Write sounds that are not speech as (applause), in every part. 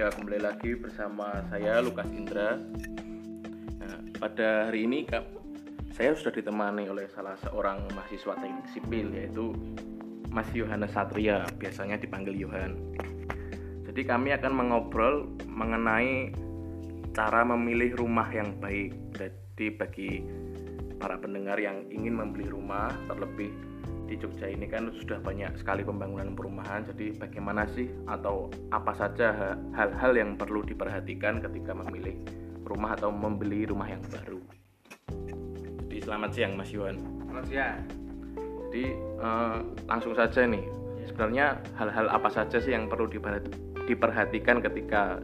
Ya, kembali lagi bersama saya Lukas Indra. Nah, pada hari ini Kak, saya sudah ditemani oleh salah seorang mahasiswa teknik sipil yaitu Mas Yohanes Satria, biasanya dipanggil Yohan. Jadi kami akan mengobrol mengenai cara memilih rumah yang baik. Jadi bagi para pendengar yang ingin membeli rumah, terlebih di Jogja ini kan sudah banyak sekali pembangunan perumahan. Jadi bagaimana sih atau apa saja hal-hal yang perlu diperhatikan ketika memilih rumah atau membeli rumah yang baru. Jadi selamat siang Mas Yuan. Selamat siang. Jadi eh, langsung saja nih. Sebenarnya hal-hal apa saja sih yang perlu diperhatikan ketika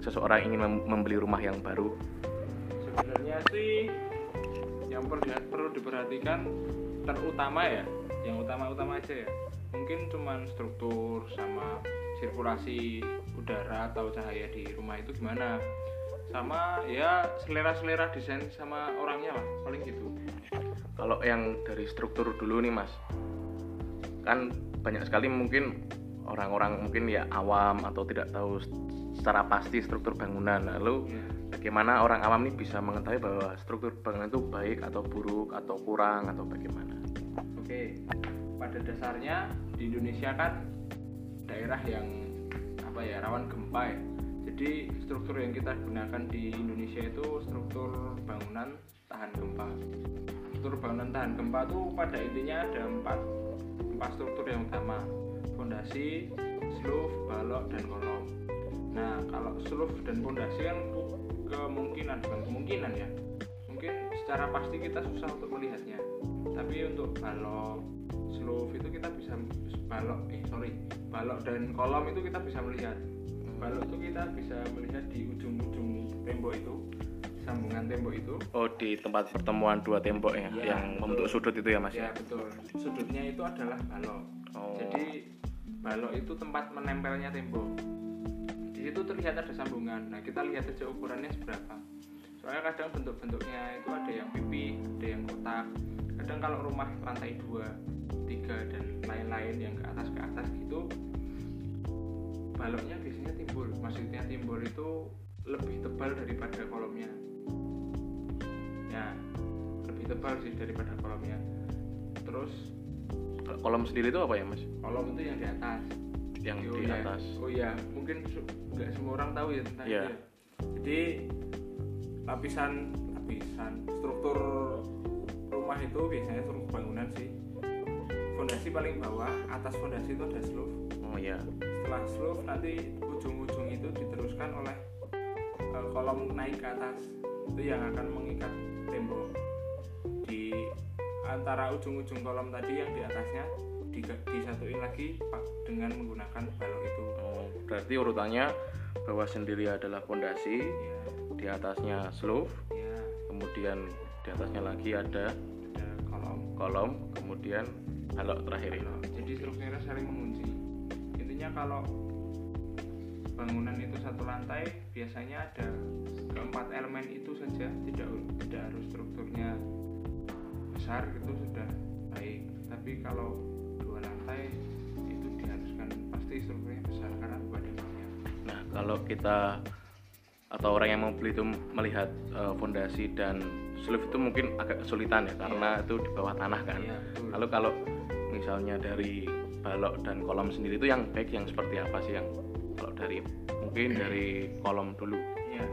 seseorang ingin membeli rumah yang baru? Sebenarnya sih yang perlu diperhatikan terutama ya yang utama-utama aja ya. Mungkin cuman struktur sama sirkulasi udara atau cahaya di rumah itu gimana. Sama ya selera-selera desain sama orangnya lah paling gitu. Kalau yang dari struktur dulu nih mas. Kan banyak sekali mungkin orang-orang mungkin ya awam atau tidak tahu secara pasti struktur bangunan. Lalu ya. bagaimana orang awam ini bisa mengetahui bahwa struktur bangunan itu baik atau buruk atau kurang atau bagaimana Oke, pada dasarnya di Indonesia kan daerah yang apa ya rawan gempa ya. Jadi struktur yang kita gunakan di Indonesia itu struktur bangunan tahan gempa. Struktur bangunan tahan gempa itu pada intinya ada empat empat struktur yang utama, fondasi, slope, balok, dan kolom. Nah kalau slope dan fondasi kan kemungkinan bukan kemungkinan ya, mungkin secara pasti kita susah untuk melihatnya tapi untuk balok slope itu kita bisa balok eh sorry balok dan kolom itu kita bisa melihat. Balok itu kita bisa melihat di ujung-ujung tembok itu sambungan tembok itu. Oh di tempat pertemuan dua tembok ya, ya yang betul. membentuk sudut itu ya mas ya? betul. Sudutnya itu adalah balok. Oh. jadi balok itu tempat menempelnya tembok. Di situ terlihat ada sambungan. Nah kita lihat aja ukurannya seberapa. Soalnya kadang bentuk-bentuknya itu ada yang pipi ada yang kotak kadang kalau rumah lantai 2 3 dan lain-lain yang ke atas ke atas gitu baloknya biasanya timbul maksudnya timbul itu lebih tebal daripada kolomnya ya lebih tebal sih daripada kolomnya terus kolom sendiri itu apa ya mas kolom itu yang di atas yang oh, di ya. atas oh iya mungkin nggak semua orang tahu ya tentang yeah. itu ya. jadi lapisan lapisan struktur rumah itu biasanya struktur bangunan sih. Fondasi paling bawah atas fondasi itu ada slope. Oh iya. Setelah slope nanti ujung-ujung itu diteruskan oleh uh, kolom naik ke atas. Itu yang akan mengikat tembok. Di antara ujung-ujung kolom tadi yang di atasnya disatuin lagi dengan menggunakan balok itu. Oh, berarti urutannya bawah sendiri adalah fondasi ya. di atasnya slope ya. kemudian di atasnya lagi ada kolom kemudian balok terakhir ini. Jadi strukturnya saling mengunci. Intinya kalau bangunan itu satu lantai biasanya ada keempat elemen itu saja. Tidak tidak harus strukturnya besar itu sudah baik. Tapi kalau dua lantai itu diharuskan pasti strukturnya besar karena banyak nah kalau kita atau orang yang mau beli itu melihat uh, fondasi dan sulif itu mungkin agak kesulitan ya karena yeah. itu di bawah tanah kan. Yeah, iya, Lalu kalau misalnya dari balok dan kolom sendiri itu yang baik yang seperti apa sih yang kalau dari mungkin dari kolom dulu? Iya,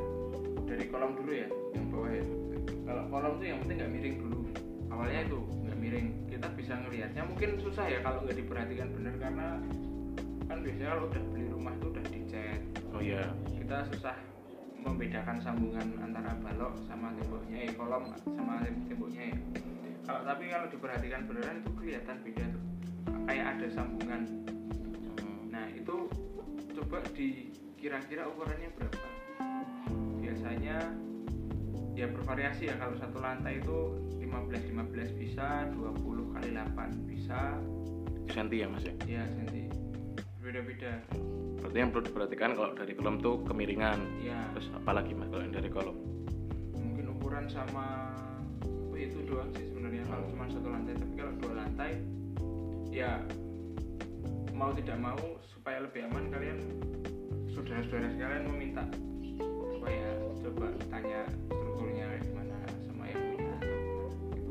dari kolom dulu ya yang bawah ya. Kalau kolom itu yang penting nggak miring dulu. Awalnya itu nggak miring. Kita bisa ngelihatnya mungkin susah ya kalau nggak diperhatikan benar karena kan biasanya kalau udah beli rumah itu udah dicat. Oh iya. Kita susah membedakan sambungan antara balok sama temboknya ya kolom sama temboknya ya. Kalau tapi kalau diperhatikan beneran itu kelihatan beda tuh. Kayak ada sambungan. Nah itu coba di kira-kira ukurannya berapa? Biasanya ya bervariasi ya kalau satu lantai itu 15 15 bisa 20 kali 8 bisa. Senti ya mas ya? Iya senti beda-beda. Berarti yang perlu diperhatikan kalau dari kolom tuh kemiringan. Ya. terus apalagi mas kalau yang dari kolom? Mungkin ukuran sama oh, itu doang sih sebenarnya. Kalau cuma satu lantai tapi kalau dua lantai ya mau tidak mau supaya lebih aman kalian saudara-saudara sekalian meminta apa ya coba tanya strukturnya gimana sama yang punya.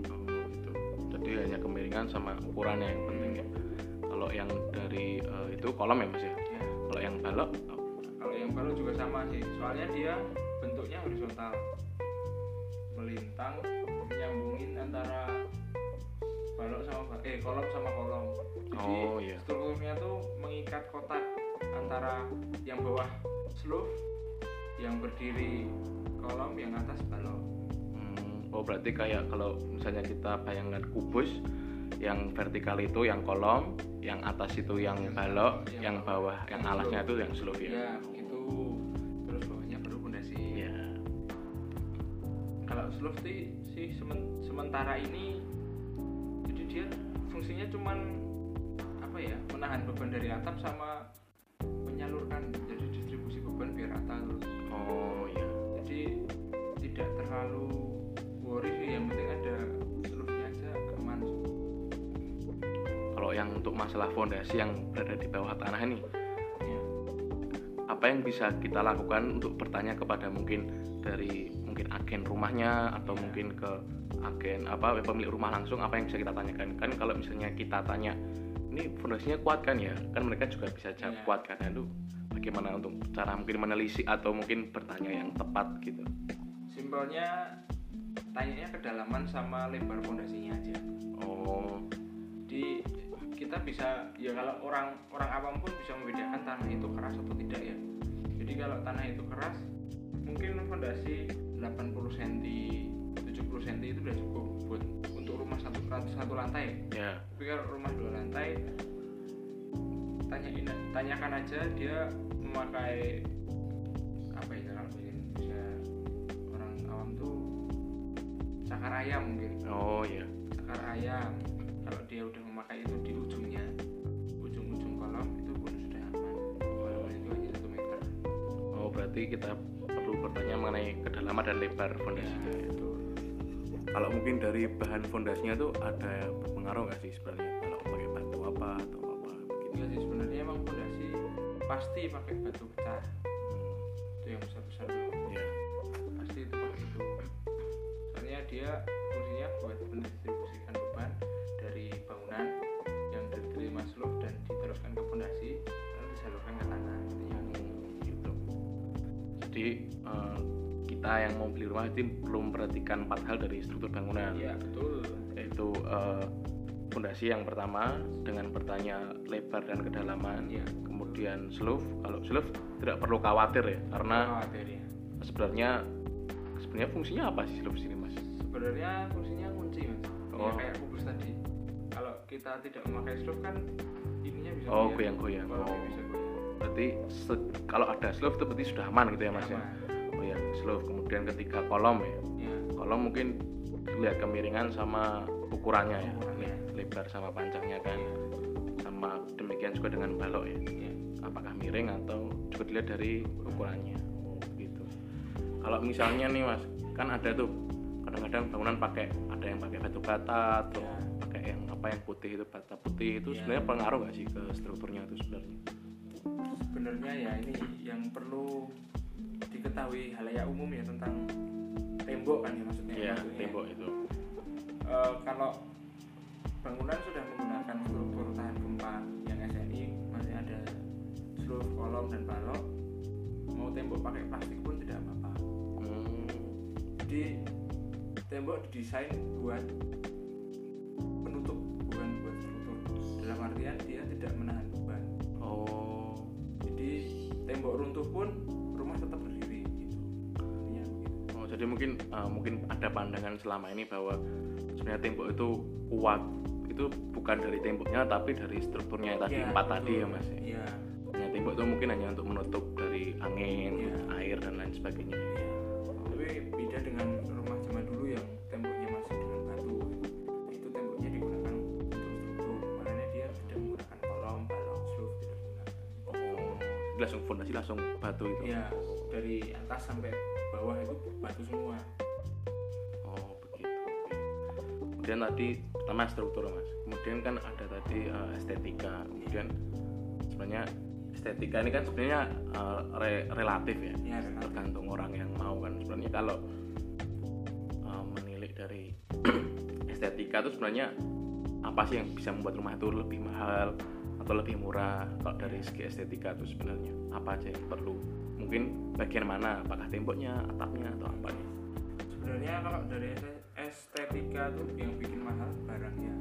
Oh gitu. Jadi hanya kemiringan sama ukurannya yang penting ya kalau yang dari eh, itu kolom ya mas ya? Ya kalau yang balok oh, kalau yang baru juga sama sih. Soalnya dia bentuknya horizontal. Melintang nyambungin antara balok sama ba- eh kolom sama kolom jadi Oh, iya. strukturnya tuh mengikat kotak antara yang bawah slope yang berdiri kolom yang atas balok. Hmm, oh berarti kayak kalau misalnya kita bayangkan kubus yang vertikal itu yang kolom yang atas itu yang balok yang yang bawah yang yang alasnya itu yang slope ya ya itu. Terus bawahnya baru pondasi ya kalau slope sih, sih semen- sementara ini jadi dia fungsinya cuman apa ya menahan beban dari atap sama menyalurkan jadi distribusi beban biar rata terus. Oh ya jadi tidak terlalu kalau yang untuk masalah fondasi yang berada di bawah tanah ini. Ya. apa yang bisa kita lakukan untuk bertanya kepada mungkin dari mungkin agen rumahnya atau Ya. mungkin ke agen apa pemilik rumah langsung apa yang bisa kita tanyakan? Kan kalau misalnya kita tanya ini fondasinya kuat kan ya? Kan mereka juga bisa jawab Ya. kuat karena itu bagaimana untuk cara mungkin menelisik atau mungkin bertanya yang tepat? Gitu. Simpelnya tanyanya kedalaman sama lebar fondasinya aja. Oh. Di kita bisa ya kalau orang orang awam pun bisa membedakan tanah itu keras atau tidak ya. Jadi kalau tanah itu keras mungkin fondasi 80 cm 70 cm itu udah cukup buat untuk rumah satu satu lantai. Ya. Tapi kalau rumah dua lantai tanyain tanyakan aja dia memakai apa ya kalau mungkin bisa orang awam tuh cakar ayam mungkin. Oh ya. Akar ayam kalau dia udah memakai itu di ujungnya ujung-ujung kolom itu pun sudah aman. Kolomnya itu hanya satu meter. Oh berarti kita perlu bertanya mengenai kedalaman dan lebar fondasinya. Ya. itu. Kalau mungkin dari bahan fondasinya tuh ada berpengaruh nggak sih sebenarnya? Kalau pakai batu apa atau apa begitu enggak sih sebenarnya emang fondasi pasti pakai batu pecah. Itu yang besar-besar. Dulu ya pasti itu pakai itu soalnya dia fungsinya buat mendistribusikan jadi eh, kita yang mau beli rumah itu perlu memperhatikan empat hal dari struktur bangunan. Iya betul. Yaitu eh, fondasi yang pertama dengan bertanya lebar dan kedalaman. Iya. kemudian slope. Kalau slope tidak perlu khawatir ya karena khawatir ya sebenarnya sebenarnya fungsinya apa sih slope sini mas? Sebenarnya fungsinya kunci mas. Ya Oh. kayak kubus tadi. Kalau kita tidak memakai slope kan ininya bisa Oh, goyang-goyang. Oh. bisa goyang berarti kalau ada slope itu berarti sudah aman gitu ya mas ya? Oh ya slope. Kemudian ketika kolom ya? Ya kolom mungkin lihat kemiringan sama ukurannya ya. Le- lebar sama panjangnya kan? Iya. sama demikian juga dengan balok ya? Ya apakah miring atau juga dilihat dari ukurannya? Oh gitu. Kalau misalnya nih mas kan ada tuh kadang-kadang bangunan pakai ada yang pakai batu bata atau Ya. pakai yang apa yang putih itu bata putih itu Ya. sebenarnya pengaruh nggak sih ke strukturnya itu sebenarnya sebenarnya ya ini yang perlu diketahui halayak umum ya tentang tembok kan ya maksudnya. Ya maksudnya. tembok itu. Eh, kalau bangunan sudah menggunakan struktur tahan gempa yang SNI masih ada slope kolom dan balok mau tembok pakai plastik pun tidak apa-apa. Hmm, jadi tembok didesain buat runtuh pun rumah tetap berdiri gitu begitu. Oh, jadi mungkin uh, mungkin ada pandangan selama ini bahwa sebenarnya tembok itu kuat itu bukan dari temboknya tapi dari strukturnya tadi Ya, empat tadi betul. ya mas. iya Ya, tembok itu mungkin hanya untuk menutup dari angin, Ya. air dan lain sebagainya. iya. Langsung fondasi langsung batu itu. Iya, dari atas sampai bawah itu batu semua. Oh begitu. Kemudian tadi pertama struktur mas. Kemudian kan ada tadi uh, estetika. Kemudian sebenarnya estetika ini kan sebenarnya uh, re- relatif ya ya relatif. tergantung orang yang mau kan sebenarnya kalau uh, menilik dari (clears throat) estetika itu sebenarnya apa sih yang bisa membuat rumah itu lebih mahal atau lebih murah kalau dari segi estetika itu sebenarnya? Apa aja yang perlu? Mungkin bagian mana? Apakah temboknya atapnya atau apa sebenarnya kalau dari este- estetika tuh yang bikin mahal barangnya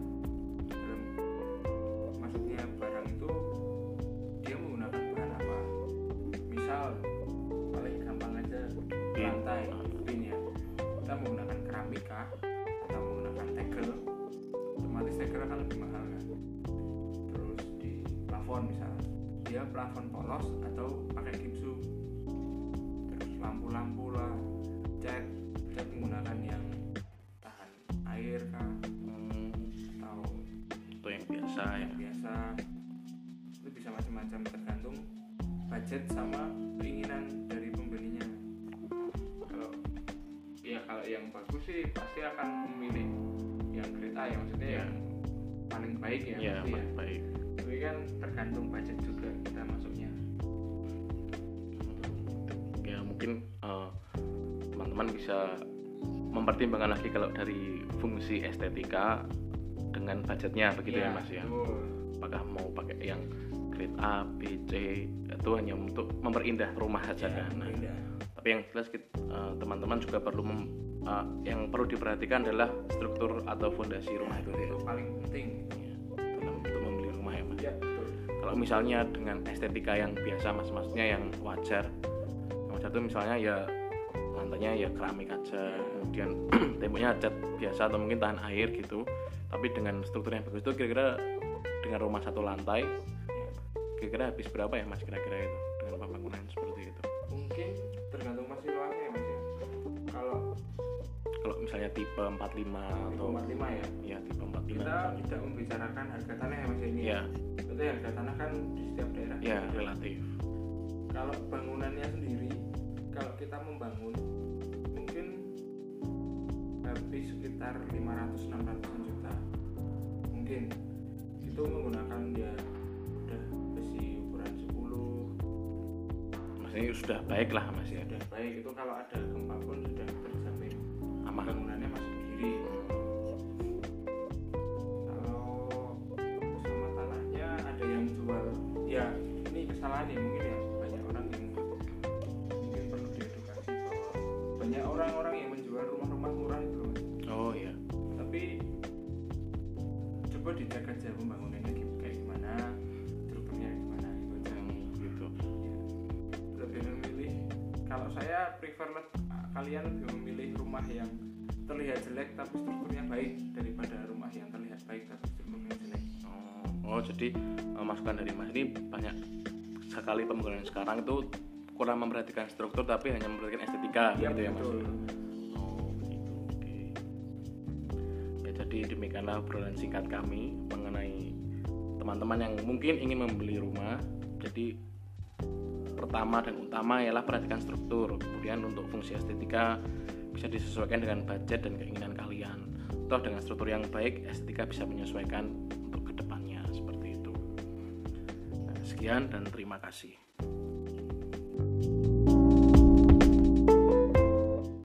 plafon polos atau pakai gipsum terus lampu-lampu lah. Cat cat menggunakan yang tahan air kah? Hmm, atau itu yang biasa ya. yang biasa. Itu bisa macam-macam tergantung budget sama keinginan dari pembelinya. Kalau ya kalau yang bagus sih pasti akan memilih yang kereta ya maksudnya Ya. yang paling baik ya, ya pasti ya. baik. Tapi kan tergantung budget juga mungkin uh, teman-teman bisa mempertimbangkan lagi kalau dari fungsi estetika dengan budgetnya begitu ya, Iya, mas ya? apakah mau pakai yang grade A, B, C itu hanya untuk memperindah rumah saja? Ya, kan Nah, tapi yang jelas uh, teman-teman juga perlu mem- uh, yang perlu diperhatikan adalah struktur atau fondasi rumah itu. Ya, itu paling penting. Ya, dalam untuk membeli rumah ya mas. Betul. Kalau misalnya dengan estetika yang biasa mas maksudnya yang wajar wajar itu misalnya ya lantainya ya keramik aja kemudian (clears throat) temboknya cat biasa atau mungkin tahan air gitu. Tapi dengan struktur yang bagus itu kira-kira dengan rumah satu lantai kira-kira habis berapa ya mas kira-kira itu? Dengan pembangunan seperti itu. Mungkin tergantung masih luasnya ya mas ya. Kalau kalau misalnya tipe 45 atau 45 ya? Ya tipe 45 kita tidak membicarakan harga tanah ya mas ini. Ya Berarti harga tanah kan di setiap daerah. Ya relatif. Kalau bangunannya sendiri kalau kita membangun mungkin habis sekitar 500-600 juta. Mungkin. Itu menggunakan ya udah besi ukuran 10 maksudnya sudah baik lah mas ya sudah baik. Itu kalau ada gempa pun sudah terjamin. Aman. Bangunannya masuk kiri coba dicek aja pembangunannya kayak gimana strukturnya gimana gitu aja Hmm, gitu Ya. lebih memilih kalau saya prefer le- kalian lebih memilih rumah yang terlihat jelek tapi strukturnya baik daripada rumah yang terlihat baik tapi strukturnya jelek Oh, oh, jadi eh, masukan dari Mas ini banyak sekali pembangunan sekarang itu kurang memperhatikan struktur tapi hanya memperhatikan estetika Iya, gitu ya Mas. Demikianlah obrolan singkat kami mengenai teman-teman yang mungkin ingin membeli rumah. Jadi pertama dan utama ialah perhatikan struktur. Kemudian untuk fungsi estetika bisa disesuaikan dengan budget dan keinginan kalian. Toh dengan struktur yang baik, estetika bisa menyesuaikan untuk ke depannya seperti itu. Nah, sekian dan terima kasih.